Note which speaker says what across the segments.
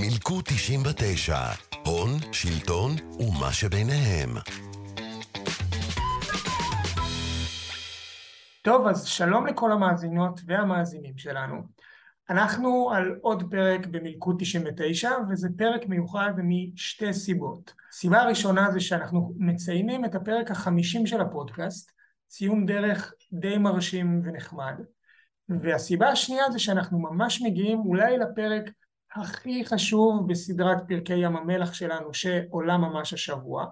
Speaker 1: מילקו 99, הון, שלטון ומה שביניהם.
Speaker 2: טוב, אז שלום לכל המאזינות והמאזינים שלנו. אנחנו על עוד פרק במלכוד 99, וזה פרק מיוחד משתי סיבות. הסיבה הראשונה זה שאנחנו מציינים את הפרק החמישים של הפודקאסט, ציון דרך די מרשים ונחמד. והסיבה השנייה זה שאנחנו ממש מגיעים אולי לפרק הכי חשוב בסדרת פרקי ים המלח שלנו שעולה ממש השבוע.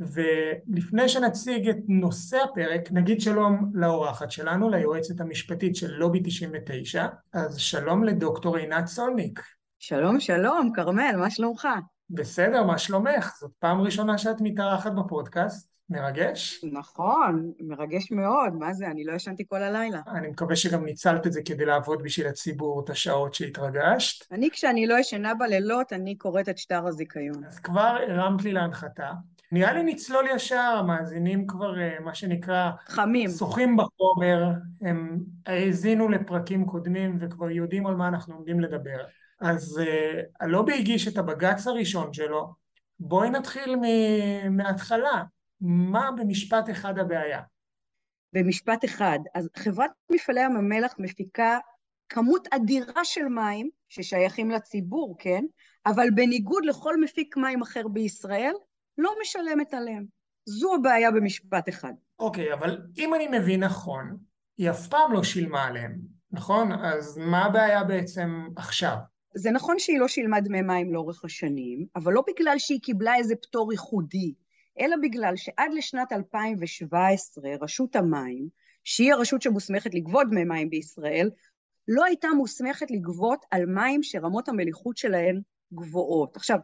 Speaker 2: ולפני שנציג את נושא הפרק, נגיד שלום לאורחת שלנו, ליועצת המשפטית של לובי 99, אז שלום לדוקטור עינת סולניק.
Speaker 3: שלום, שלום, כרמל, מה שלומך?
Speaker 2: בסדר, מה שלומך? זאת פעם ראשונה שאת מתארחת בפודקאסט. מרגש?
Speaker 3: נכון, מרגש מאוד, מה זה, אני לא ישנתי כל הלילה.
Speaker 2: אני מקווה שגם ניצלת את זה כדי לעבוד בשביל הציבור את השעות שהתרגשת.
Speaker 3: אני, כשאני לא ישנה בלילות, אני קוראת את שטר הזיכיון.
Speaker 2: אז כבר הרמת לי להנחתה. נראה לי נצלול ישר, המאזינים כבר, אה, מה שנקרא...
Speaker 3: חמים.
Speaker 2: שוחים בחומר, הם האזינו לפרקים קודמים וכבר יודעים על מה אנחנו עומדים לדבר. אז uh, הלובי הגיש את הבג"ץ הראשון שלו, בואי נתחיל מההתחלה. מה במשפט אחד הבעיה?
Speaker 3: במשפט אחד. אז חברת מפעלי ים המלח מפיקה כמות אדירה של מים ששייכים לציבור, כן? אבל בניגוד לכל מפיק מים אחר בישראל, לא משלמת עליהם. זו הבעיה במשפט אחד.
Speaker 2: אוקיי, okay, אבל אם אני מבין נכון, היא אף פעם לא שילמה עליהם, נכון? אז מה הבעיה בעצם עכשיו?
Speaker 3: זה נכון שהיא לא שילמה דמי מים לאורך השנים, אבל לא בגלל שהיא קיבלה איזה פטור ייחודי, אלא בגלל שעד לשנת 2017 רשות המים, שהיא הרשות שמוסמכת לגבות דמי מים בישראל, לא הייתה מוסמכת לגבות על מים שרמות המליחות שלהן גבוהות. עכשיו,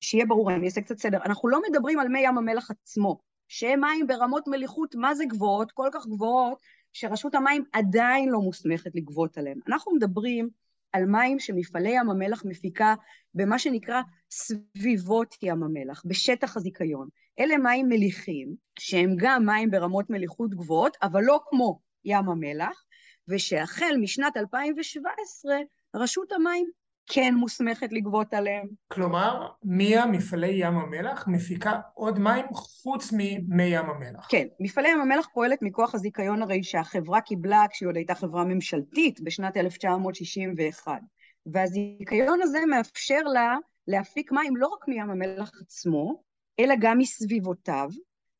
Speaker 3: שיהיה ברור, אני אעשה קצת סדר, אנחנו לא מדברים על מי ים המלח עצמו, שהם מים ברמות מליחות מה זה גבוהות, כל כך גבוהות, שרשות המים עדיין לא מוסמכת לגבות עליהם. אנחנו מדברים על מים שמפעלי ים המלח מפיקה במה שנקרא סביבות ים המלח, בשטח הזיכיון. אלה מים מליחים, שהם גם מים ברמות מליחות גבוהות, אבל לא כמו ים המלח, ושהחל משנת 2017 רשות המים כן מוסמכת לגבות עליהם.
Speaker 2: כלומר, מיה מפעלי ים המלח מפיקה עוד מים חוץ ממי ים המלח.
Speaker 3: כן, מפעלי ים המלח פועלת מכוח הזיכיון הרי שהחברה קיבלה כשהיא עוד הייתה חברה ממשלתית בשנת 1961. והזיכיון הזה מאפשר לה להפיק מים לא רק מים המלח עצמו, אלא גם מסביבותיו,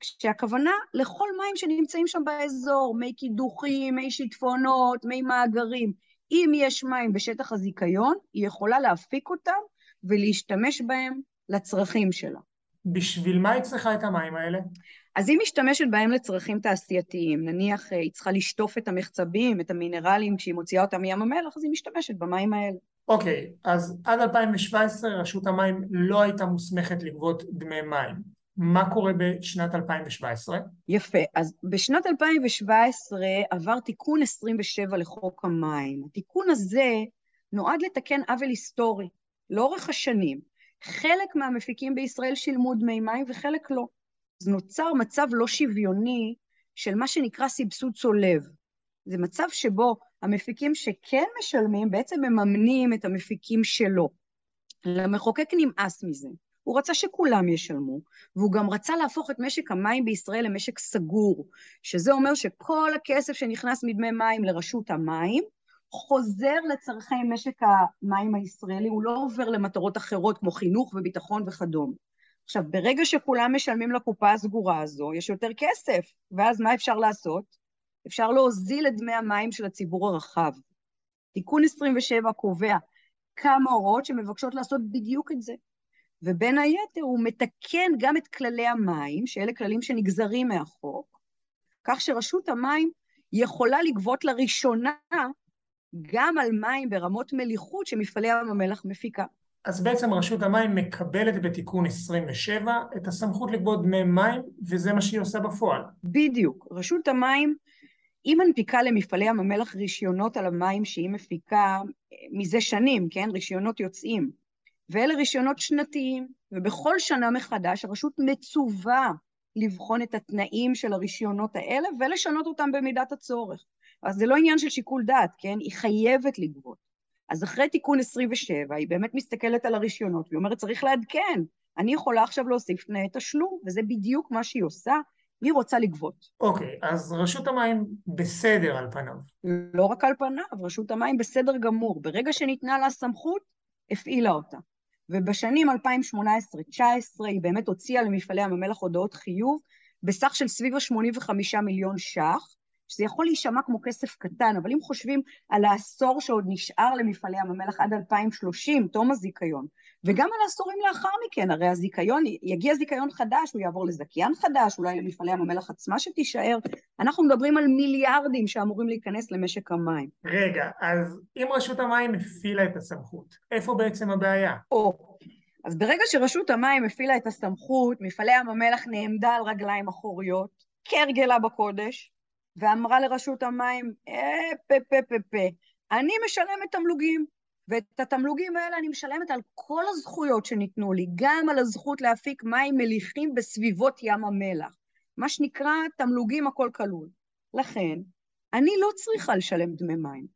Speaker 3: כשהכוונה לכל מים שנמצאים שם באזור, מי קידוחים, מי שיטפונות, מי מאגרים. אם יש מים בשטח הזיכיון, היא יכולה להפיק אותם ולהשתמש בהם לצרכים שלה.
Speaker 2: בשביל מה היא צריכה את המים האלה?
Speaker 3: אז היא משתמשת בהם לצרכים תעשייתיים. נניח אה, היא צריכה לשטוף את המחצבים, את המינרלים, כשהיא מוציאה אותם מים המלח, אז היא משתמשת במים האלה.
Speaker 2: אוקיי, אז עד 2017 רשות המים לא הייתה מוסמכת לגבות דמי מים. מה קורה בשנת 2017?
Speaker 3: יפה, אז בשנת 2017 עבר תיקון 27 לחוק המים. התיקון הזה נועד לתקן עוול היסטורי לאורך השנים. חלק מהמפיקים בישראל שילמו דמי מים וחלק לא. אז נוצר מצב לא שוויוני של מה שנקרא סבסוד צולב. זה מצב שבו המפיקים שכן משלמים בעצם מממנים את המפיקים שלו. למחוקק נמאס מזה. הוא רצה שכולם ישלמו, והוא גם רצה להפוך את משק המים בישראל למשק סגור, שזה אומר שכל הכסף שנכנס מדמי מים לרשות המים, חוזר לצורכי משק המים הישראלי, הוא לא עובר למטרות אחרות כמו חינוך וביטחון וכדומה. עכשיו, ברגע שכולם משלמים לקופה הסגורה הזו, יש יותר כסף, ואז מה אפשר לעשות? אפשר להוזיל את דמי המים של הציבור הרחב. תיקון 27 קובע כמה הוראות שמבקשות לעשות בדיוק את זה. ובין היתר הוא מתקן גם את כללי המים, שאלה כללים שנגזרים מהחוק, כך שרשות המים יכולה לגבות לראשונה גם על מים ברמות מליחות שמפעלי ים המלח מפיקה.
Speaker 2: אז בעצם רשות המים מקבלת בתיקון 27 את הסמכות לגבות דמי מים, וזה מה שהיא עושה בפועל.
Speaker 3: בדיוק. רשות המים, היא מנפיקה למפעלי ים המלח רישיונות על המים שהיא מפיקה מזה שנים, כן? רישיונות יוצאים. ואלה רישיונות שנתיים, ובכל שנה מחדש הרשות מצווה לבחון את התנאים של הרישיונות האלה ולשנות אותם במידת הצורך. אז זה לא עניין של שיקול דעת, כן? היא חייבת לגבות. אז אחרי תיקון 27, היא באמת מסתכלת על הרישיונות, והיא אומרת, צריך לעדכן. אני יכולה עכשיו להוסיף תנאי תשלום, וזה בדיוק מה שהיא עושה, היא רוצה לגבות.
Speaker 2: אוקיי, okay, אז רשות המים בסדר על פניו.
Speaker 3: לא רק על פניו, רשות המים בסדר גמור. ברגע שניתנה לה סמכות, הפעילה אותה. ובשנים 2018-2019 היא באמת הוציאה למפעלי ים המלח הודעות חיוב בסך של סביב ה-85 מיליון ש"ח, שזה יכול להישמע כמו כסף קטן, אבל אם חושבים על העשור שעוד נשאר למפעלי ים המלח עד 2030, תום הזיכיון, וגם על העשורים לאחר מכן, הרי הזיכיון, יגיע זיכיון חדש, הוא יעבור לזכיין חדש, אולי למפעלי ים המלח עצמה שתישאר, אנחנו מדברים על מיליארדים שאמורים להיכנס למשק המים.
Speaker 2: רגע, אז אם רשות המים הפעילה את הסמכות, איפה בעצם הבעיה?
Speaker 3: או, אז ברגע שרשות המים הפעילה את הסמכות, מפעלי ים המלח נעמדה על רגליים אחוריות, כהרגלה בקודש, ואמרה לרשות המים, אה, פה פה פה פה, אני משלמת תמלוגים, ואת התמלוגים האלה אני משלמת על כל הזכויות שניתנו לי, גם על הזכות להפיק מים מליחים בסביבות ים המלח, מה שנקרא תמלוגים הכל כלול. לכן, אני לא צריכה לשלם דמי מים.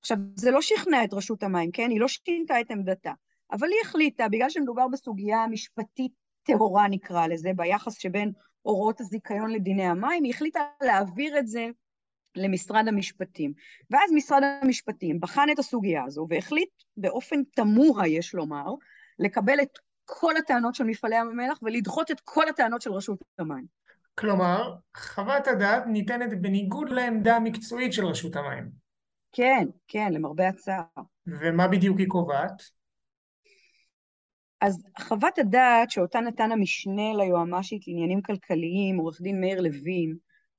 Speaker 3: עכשיו, זה לא שכנע את רשות המים, כן? היא לא שינתה את עמדתה, אבל היא החליטה, בגלל שמדובר בסוגיה משפטית טהורה נקרא לזה, ביחס שבין הוראות הזיכיון לדיני המים, היא החליטה להעביר את זה למשרד המשפטים. ואז משרד המשפטים בחן את הסוגיה הזו והחליט באופן תמוה, יש לומר, לקבל את כל הטענות של מפעלי ים המלח ולדחות את כל הטענות של רשות המים.
Speaker 2: כלומר, חוות הדעת ניתנת בניגוד לעמדה המקצועית של רשות המים.
Speaker 3: כן, כן, למרבה הצער.
Speaker 2: ומה בדיוק היא קובעת?
Speaker 3: אז חוות הדעת שאותה נתן המשנה ליועמ"שית לעניינים כלכליים, עורך דין מאיר לוין,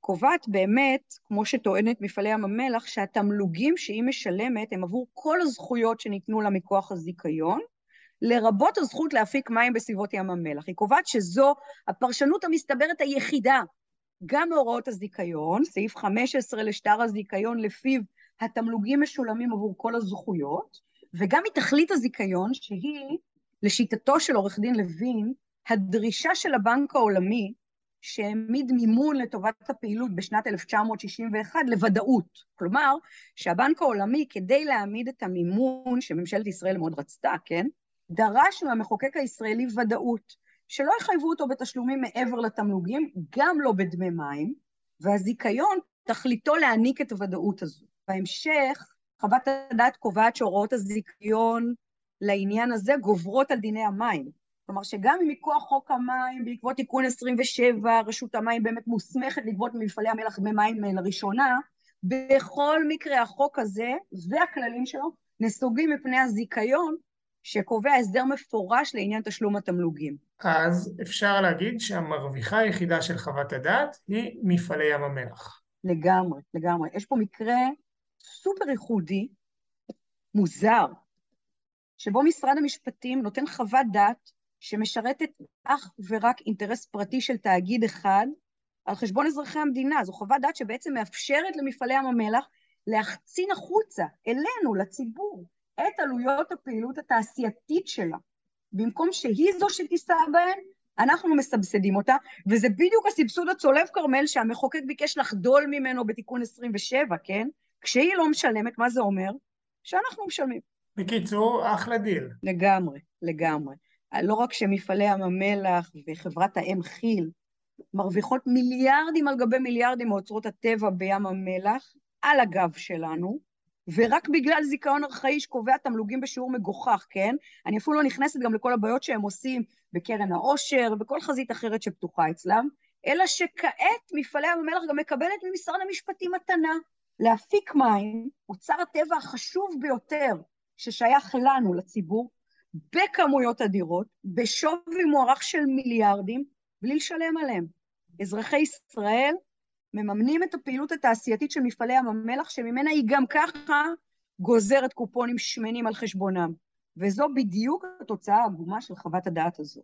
Speaker 3: קובעת באמת, כמו שטוענת מפעלי ים המלח, שהתמלוגים שהיא משלמת הם עבור כל הזכויות שניתנו לה מכוח הזיכיון, לרבות הזכות להפיק מים בסביבות ים המלח. היא קובעת שזו הפרשנות המסתברת היחידה, גם מהוראות הזיכיון, סעיף 15 לשטר הזיכיון, לפיו התמלוגים משולמים עבור כל הזכויות, וגם מתכלית הזיכיון, שהיא לשיטתו של עורך דין לוין, הדרישה של הבנק העולמי שהעמיד מימון לטובת הפעילות בשנת 1961 לוודאות. כלומר, שהבנק העולמי, כדי להעמיד את המימון שממשלת ישראל מאוד רצתה, כן? דרש מהמחוקק הישראלי ודאות, שלא יחייבו אותו בתשלומים מעבר לתמלוגים, גם לא בדמי מים, והזיכיון תכליתו להעניק את הוודאות הזו. בהמשך, חוות הדעת קובעת שהוראות הזיכיון לעניין הזה גוברות על דיני המים. כלומר שגם מכוח חוק המים, בעקבות תיקון 27, רשות המים באמת מוסמכת לגבות ממפעלי המלח דמי מים לראשונה, בכל מקרה החוק הזה והכללים שלו נסוגים מפני הזיכיון שקובע הסדר מפורש לעניין תשלום התמלוגים.
Speaker 2: אז אפשר להגיד שהמרוויחה היחידה של חוות הדעת היא מפעלי ים המלח.
Speaker 3: לגמרי, לגמרי. יש פה מקרה סופר ייחודי, מוזר, שבו משרד המשפטים נותן חוות דעת שמשרתת אך ורק אינטרס פרטי של תאגיד אחד על חשבון אזרחי המדינה. זו חוות דעת שבעצם מאפשרת למפעלי ים המלח להחצין החוצה, אלינו, לציבור, את עלויות הפעילות התעשייתית שלה. במקום שהיא זו שתישא בהן, אנחנו מסבסדים אותה, וזה בדיוק הסבסוד הצולב כרמל שהמחוקק ביקש לחדול ממנו בתיקון 27, כן? כשהיא לא משלמת, מה זה אומר? שאנחנו משלמים.
Speaker 2: בקיצור, אחלה דיל.
Speaker 3: לגמרי, לגמרי. לא רק שמפעלי ים המלח וחברת האם כי"ל מרוויחות מיליארדים על גבי מיליארדים מאוצרות הטבע בים המלח, על הגב שלנו, ורק בגלל זיכיון ארכאי שקובע תמלוגים בשיעור מגוחך, כן? אני אפילו לא נכנסת גם לכל הבעיות שהם עושים בקרן העושר ובכל חזית אחרת שפתוחה אצלם, אלא שכעת מפעלי ים המלח גם מקבלת ממשרד המשפטים מתנה להפיק מים, אוצר הטבע החשוב ביותר ששייך לנו, לציבור, בכמויות אדירות, בשווי מוערך של מיליארדים, בלי לשלם עליהם. אזרחי ישראל מממנים את הפעילות התעשייתית של מפעלי ים המלח, שממנה היא גם ככה גוזרת קופונים שמנים על חשבונם. וזו בדיוק התוצאה העגומה של חוות הדעת הזו.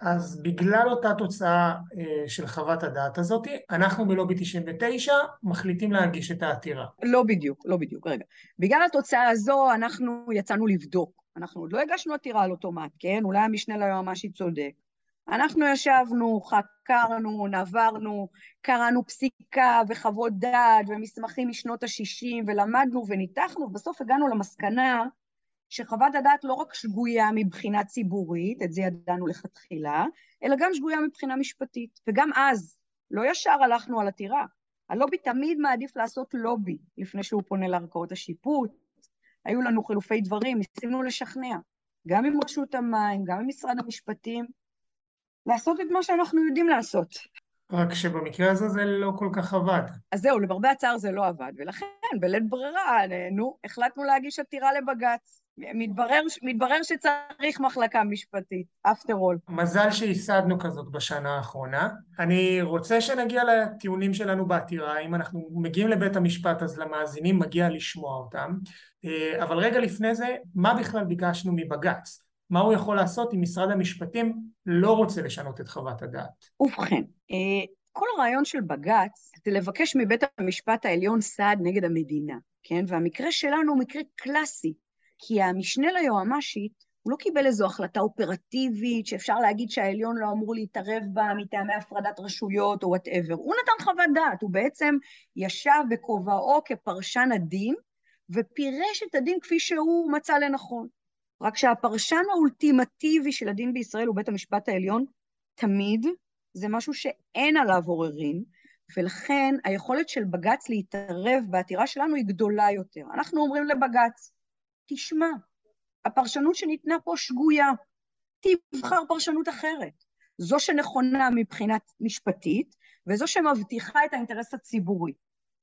Speaker 2: אז בגלל אותה תוצאה אה, של חוות הדעת הזאת, אנחנו בלובי 99 מחליטים להגיש את העתירה.
Speaker 3: לא בדיוק, לא בדיוק, רגע. בגלל התוצאה הזו אנחנו יצאנו לבדוק. אנחנו עוד לא הגשנו עתירה על אוטומט, כן? אולי המשנה ליועמ"שית צודק. אנחנו ישבנו, חקרנו, נברנו, קראנו פסיקה וחוות דעת ומסמכים משנות ה-60 ולמדנו וניתחנו, ובסוף הגענו למסקנה שחוות הדעת לא רק שגויה מבחינה ציבורית, את זה ידענו לכתחילה, אלא גם שגויה מבחינה משפטית. וגם אז, לא ישר הלכנו על עתירה. הלובי תמיד מעדיף לעשות לובי לפני שהוא פונה לערכאות השיפוט. היו לנו חילופי דברים, ניסינו לשכנע, גם עם רשות המים, גם עם משרד המשפטים, לעשות את מה שאנחנו יודעים לעשות.
Speaker 2: רק שבמקרה הזה זה לא כל כך עבד.
Speaker 3: אז זהו, למרבה הצער זה לא עבד, ולכן בלית ברירה, נו, החלטנו להגיש עתירה לבג"ץ. מתברר, מתברר שצריך מחלקה משפטית, after all.
Speaker 2: מזל שייסדנו כזאת בשנה האחרונה. אני רוצה שנגיע לטיעונים שלנו בעתירה. אם אנחנו מגיעים לבית המשפט אז למאזינים מגיע לשמוע אותם. אה, אבל רגע לפני זה, מה בכלל ביקשנו מבג"ץ? מה הוא יכול לעשות אם משרד המשפטים לא רוצה לשנות את חוות הדעת?
Speaker 3: ובכן, אה, כל הרעיון של בג"ץ זה לבקש מבית המשפט העליון סעד נגד המדינה, כן? והמקרה שלנו הוא מקרה קלאסי, כי המשנה ליועמ"שית, הוא לא קיבל איזו החלטה אופרטיבית שאפשר להגיד שהעליון לא אמור להתערב בה מטעמי הפרדת רשויות או whatever. הוא נתן חוות דעת, הוא בעצם ישב בכובעו כפרשן הדין ופירש את הדין כפי שהוא מצא לנכון. רק שהפרשן האולטימטיבי של הדין בישראל הוא בית המשפט העליון, תמיד, זה משהו שאין עליו עוררין, ולכן היכולת של בג"ץ להתערב בעתירה שלנו היא גדולה יותר. אנחנו אומרים לבג"ץ, תשמע, הפרשנות שניתנה פה שגויה, תבחר פרשנות אחרת. זו שנכונה מבחינת משפטית, וזו שמבטיחה את האינטרס הציבורי.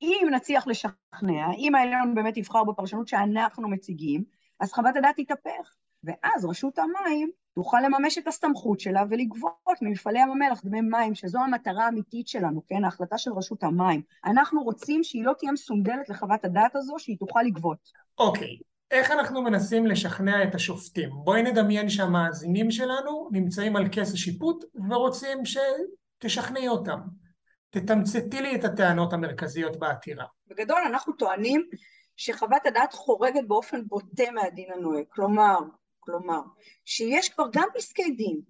Speaker 3: אם נצליח לשכנע, אם העליון באמת יבחר בפרשנות שאנחנו מציגים, אז חוות הדעת תתהפך, ואז רשות המים תוכל לממש את הסמכות שלה ולגבות ממפעלי ים המלח דמי מים, שזו המטרה האמיתית שלנו, כן? ההחלטה של רשות המים. אנחנו רוצים שהיא לא תהיה מסונדלת לחוות הדעת הזו, שהיא תוכל לגבות.
Speaker 2: אוקיי, okay. איך אנחנו מנסים לשכנע את השופטים? בואי נדמיין שהמאזינים שלנו נמצאים על כס השיפוט ורוצים שתשכנעי אותם. תתמצתי לי את הטענות המרכזיות בעתירה.
Speaker 3: בגדול אנחנו טוענים שחוות הדעת חורגת באופן בוטה מהדין הנוהג. כלומר, כלומר, שיש כבר גם פסקי דין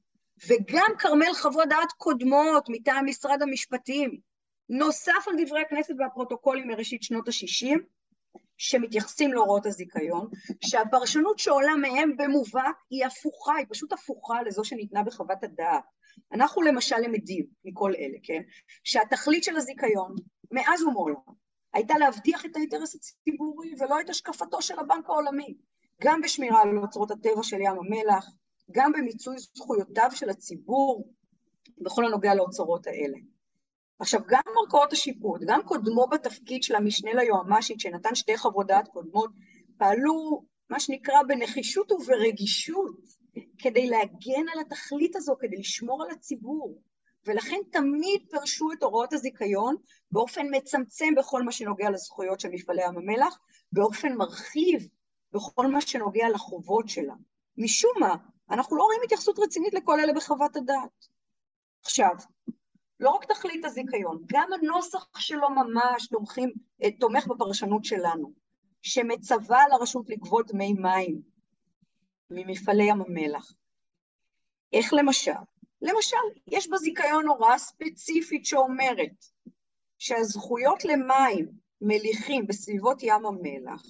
Speaker 3: וגם כרמל חוות דעת קודמות מטעם משרד המשפטים, נוסף על דברי הכנסת והפרוטוקולים מראשית שנות ה-60, שמתייחסים להוראות הזיכיון, שהפרשנות שעולה מהם במובהק היא הפוכה, היא פשוט הפוכה לזו שניתנה בחוות הדעת. אנחנו למשל למדים מכל אלה, כן? שהתכלית של הזיכיון, מאז ומעולם, הייתה להבטיח את האינטרס הציבורי ולא את השקפתו של הבנק העולמי, גם בשמירה על אוצרות הטבע של ים המלח, גם במיצוי זכויותיו של הציבור בכל הנוגע לאוצרות האלה. עכשיו, גם ערכאות השיפוט, גם קודמו בתפקיד של המשנה ליועמ"שית, שנתן שתי חוות דעת קודמות, פעלו מה שנקרא בנחישות וברגישות כדי להגן על התכלית הזו, כדי לשמור על הציבור. ולכן תמיד פרשו את הוראות הזיכיון באופן מצמצם בכל מה שנוגע לזכויות של מפעלי ים המלח, באופן מרחיב בכל מה שנוגע לחובות שלה. משום מה, אנחנו לא רואים התייחסות רצינית לכל אלה בחוות הדעת. עכשיו, לא רק תכלית הזיכיון, גם הנוסח שלו ממש תומכים, אה, תומך בפרשנות שלנו, שמצווה לרשות לגבות דמי מים ממפעלי ים המלח. איך למשל? למשל, יש בזיכיון הוראה ספציפית שאומרת שהזכויות למים מליחים בסביבות ים המלח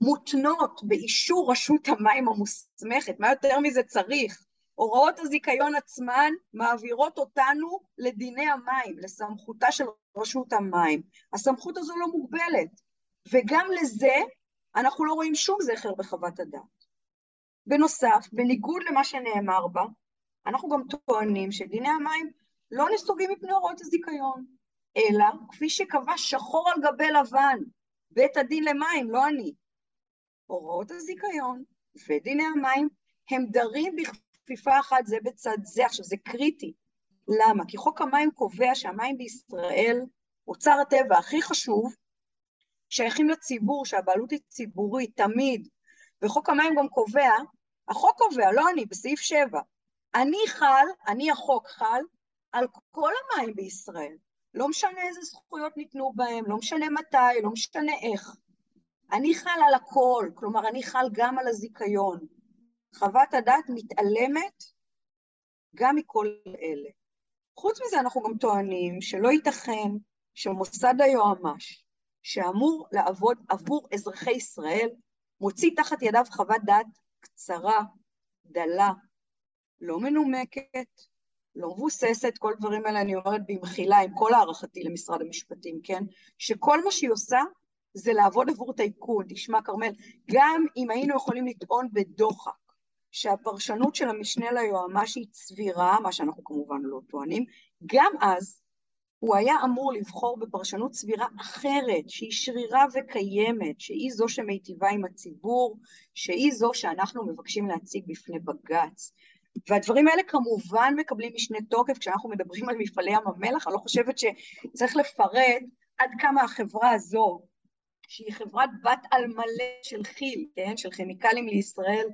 Speaker 3: מותנות באישור רשות המים המוסמכת, מה יותר מזה צריך? הוראות הזיכיון עצמן מעבירות אותנו לדיני המים, לסמכותה של רשות המים. הסמכות הזו לא מוגבלת, וגם לזה אנחנו לא רואים שום זכר בחוות הדעת. בנוסף, בניגוד למה שנאמר בה, אנחנו גם טוענים שדיני המים לא נסוגים מפני הוראות הזיכיון, אלא כפי שקבע שחור על גבי לבן בית הדין למים, לא אני. הוראות הזיכיון ודיני המים הם דרים בכפיפה אחת זה בצד זה. עכשיו, זה קריטי. למה? כי חוק המים קובע שהמים בישראל, אוצר הטבע הכי חשוב, שייכים לציבור, שהבעלות היא ציבורית תמיד, וחוק המים גם קובע, החוק קובע, לא אני, בסעיף 7, אני חל, אני החוק חל, על כל המים בישראל. לא משנה איזה זכויות ניתנו בהם, לא משנה מתי, לא משנה איך. אני חל על הכל, כלומר, אני חל גם על הזיכיון. חוות הדעת מתעלמת גם מכל אלה. חוץ מזה, אנחנו גם טוענים שלא ייתכן שמוסד היועמ"ש, שאמור לעבוד עבור אזרחי ישראל, מוציא תחת ידיו חוות דעת קצרה, דלה, לא מנומקת, לא מבוססת, כל דברים האלה אני אומרת במחילה, עם כל הערכתי למשרד המשפטים, כן? שכל מה שהיא עושה זה לעבוד עבור טייקון. תשמע, כרמל, גם אם היינו יכולים לטעון בדוחק שהפרשנות של המשנה ליועמ"ש היא צבירה, מה שאנחנו כמובן לא טוענים, גם אז הוא היה אמור לבחור בפרשנות סבירה אחרת, שהיא שרירה וקיימת, שהיא זו שמיטיבה עם הציבור, שהיא זו שאנחנו מבקשים להציג בפני בג"ץ. והדברים האלה כמובן מקבלים משנה תוקף כשאנחנו מדברים על מפעלי ים המלח, אני לא חושבת שצריך לפרט עד כמה החברה הזו, שהיא חברת בת על מלא של כי"ל, כן, של כימיקלים לישראל,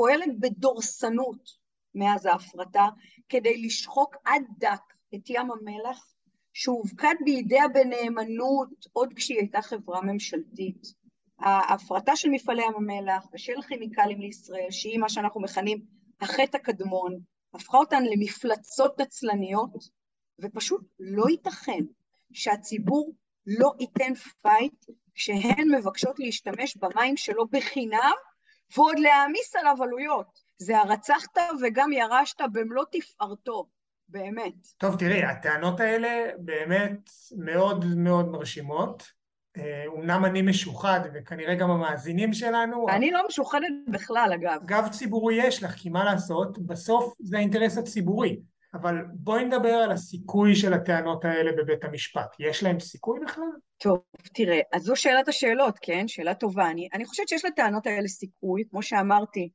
Speaker 3: פועלת בדורסנות מאז ההפרטה כדי לשחוק עד דק את ים המלח שהופקד בידיה בנאמנות עוד כשהיא הייתה חברה ממשלתית. ההפרטה של מפעלי ים המלח ושל כימיקלים לישראל, שהיא מה שאנחנו מכנים החטא הקדמון, הפכה אותן למפלצות נצלניות, ופשוט לא ייתכן שהציבור לא ייתן fight כשהן מבקשות להשתמש במים שלו בחינם, ועוד להעמיס עליו עלויות. זה הרצחת וגם ירשת במלוא תפארתו. באמת.
Speaker 2: טוב, תראי, הטענות האלה באמת מאוד מאוד מרשימות. אומנם אני משוחד, וכנראה גם המאזינים שלנו...
Speaker 3: אני לא משוחדת בכלל, אגב.
Speaker 2: גב ציבורי יש לך, כי מה לעשות? בסוף זה האינטרס הציבורי. אבל בואי נדבר על הסיכוי של הטענות האלה בבית המשפט. יש להם סיכוי בכלל?
Speaker 3: טוב, תראה, אז זו שאלת השאלות, כן? שאלה טובה. אני, אני חושבת שיש לטענות האלה סיכוי, כמו שאמרתי,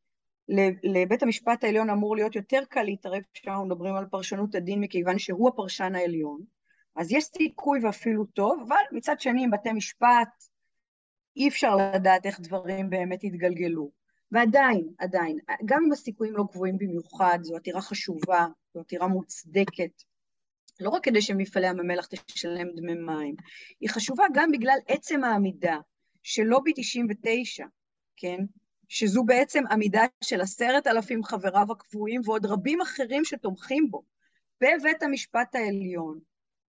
Speaker 3: לבית המשפט העליון אמור להיות יותר קל להתערב כשאנחנו מדברים על פרשנות הדין מכיוון שהוא הפרשן העליון, אז יש סיכוי ואפילו טוב, אבל מצד שני עם בתי משפט אי אפשר לדעת איך דברים באמת יתגלגלו. ועדיין, עדיין, גם אם הסיכויים לא גבוהים במיוחד, זו עתירה חשובה, זו עתירה מוצדקת, לא רק כדי שמפעלי ים המלח תשלם דמי מים, היא חשובה גם בגלל עצם העמידה של לובי 99, כן? שזו בעצם עמידה של עשרת אלפים חבריו הקבועים ועוד רבים אחרים שתומכים בו, בבית המשפט העליון.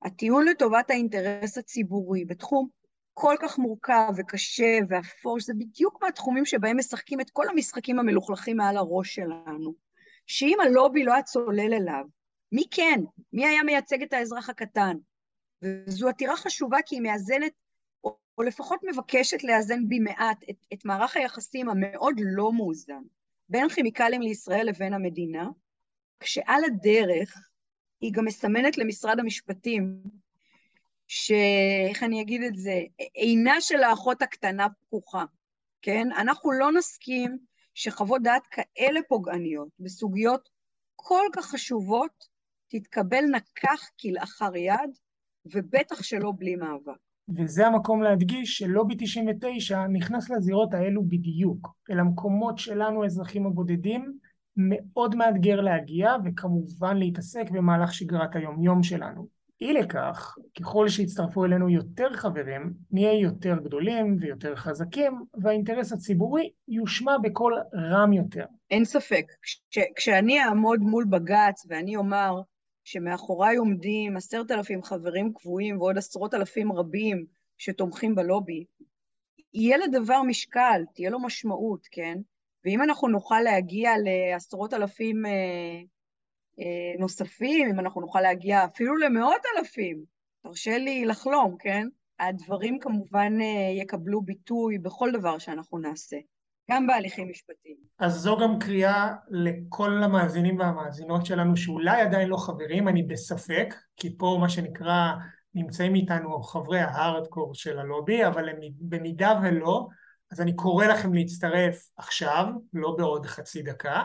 Speaker 3: הטיעון לטובת האינטרס הציבורי בתחום כל כך מורכב וקשה ואפור, שזה בדיוק מהתחומים שבהם משחקים את כל המשחקים המלוכלכים מעל הראש שלנו. שאם הלובי לא היה צולל אליו, מי כן? מי היה מייצג את האזרח הקטן? וזו עתירה חשובה כי היא מאזנת או לפחות מבקשת לאזן במעט את, את מערך היחסים המאוד לא מאוזן בין כימיקלים לישראל לבין המדינה, כשעל הדרך היא גם מסמנת למשרד המשפטים, שאיך אני אגיד את זה, עינה של האחות הקטנה פקוחה, כן? אנחנו לא נסכים שחוות דעת כאלה פוגעניות בסוגיות כל כך חשובות תתקבלנה כך כלאחר יד, ובטח שלא בלי מאבק.
Speaker 2: וזה המקום להדגיש שלובי 99 נכנס לזירות האלו בדיוק, אל המקומות שלנו האזרחים הבודדים מאוד מאתגר להגיע וכמובן להתעסק במהלך שגרת היומיום שלנו. אי לכך, ככל שיצטרפו אלינו יותר חברים, נהיה יותר גדולים ויותר חזקים, והאינטרס הציבורי יושמע בקול רם יותר.
Speaker 3: אין ספק. כש, כשאני אעמוד מול בג"ץ ואני אומר, שמאחוריי עומדים עשרת אלפים חברים קבועים ועוד עשרות אלפים רבים שתומכים בלובי, יהיה לדבר משקל, תהיה לו משמעות, כן? ואם אנחנו נוכל להגיע לעשרות אלפים אה, נוספים, אם אנחנו נוכל להגיע אפילו למאות אלפים, תרשה לי לחלום, כן? הדברים כמובן אה, יקבלו ביטוי בכל דבר שאנחנו נעשה. גם בהליכים משפטיים.
Speaker 2: אז זו גם קריאה לכל המאזינים והמאזינות שלנו שאולי עדיין לא חברים, אני בספק, כי פה מה שנקרא נמצאים איתנו חברי ההארדקור של הלובי, אבל במידה ולא, אז אני קורא לכם להצטרף עכשיו, לא בעוד חצי דקה,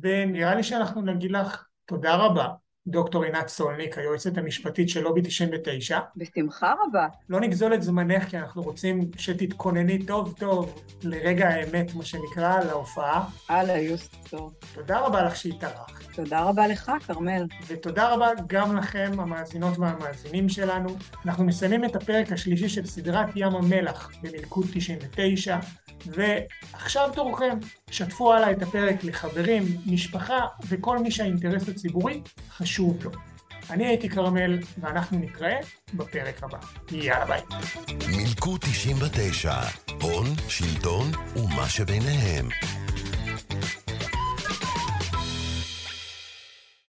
Speaker 2: ונראה לי שאנחנו נגיד לך תודה רבה. דוקטור עינת סולניק, היועצת המשפטית של לובי 99.
Speaker 3: בשמחה רבה.
Speaker 2: לא נגזול את זמנך, כי אנחנו רוצים שתתכונני טוב טוב לרגע האמת, מה שנקרא, להופעה.
Speaker 3: הלאה, יוסטו.
Speaker 2: תודה רבה לך שהתארחת.
Speaker 3: תודה רבה לך, כרמל.
Speaker 2: ותודה רבה גם לכם, המאזינות והמאזינים שלנו. אנחנו מסיימים את הפרק השלישי של סדרת ים המלח במלכוד 99. ועכשיו תורכם, שתפו הלאה את הפרק לחברים, משפחה וכל מי שהאינטרס הציבורי חשוב לו. אני הייתי כרמל, ואנחנו נתראה בפרק הבא. יאללה ביי.
Speaker 1: מילקו 99, הון, שלטון ומה שביניהם.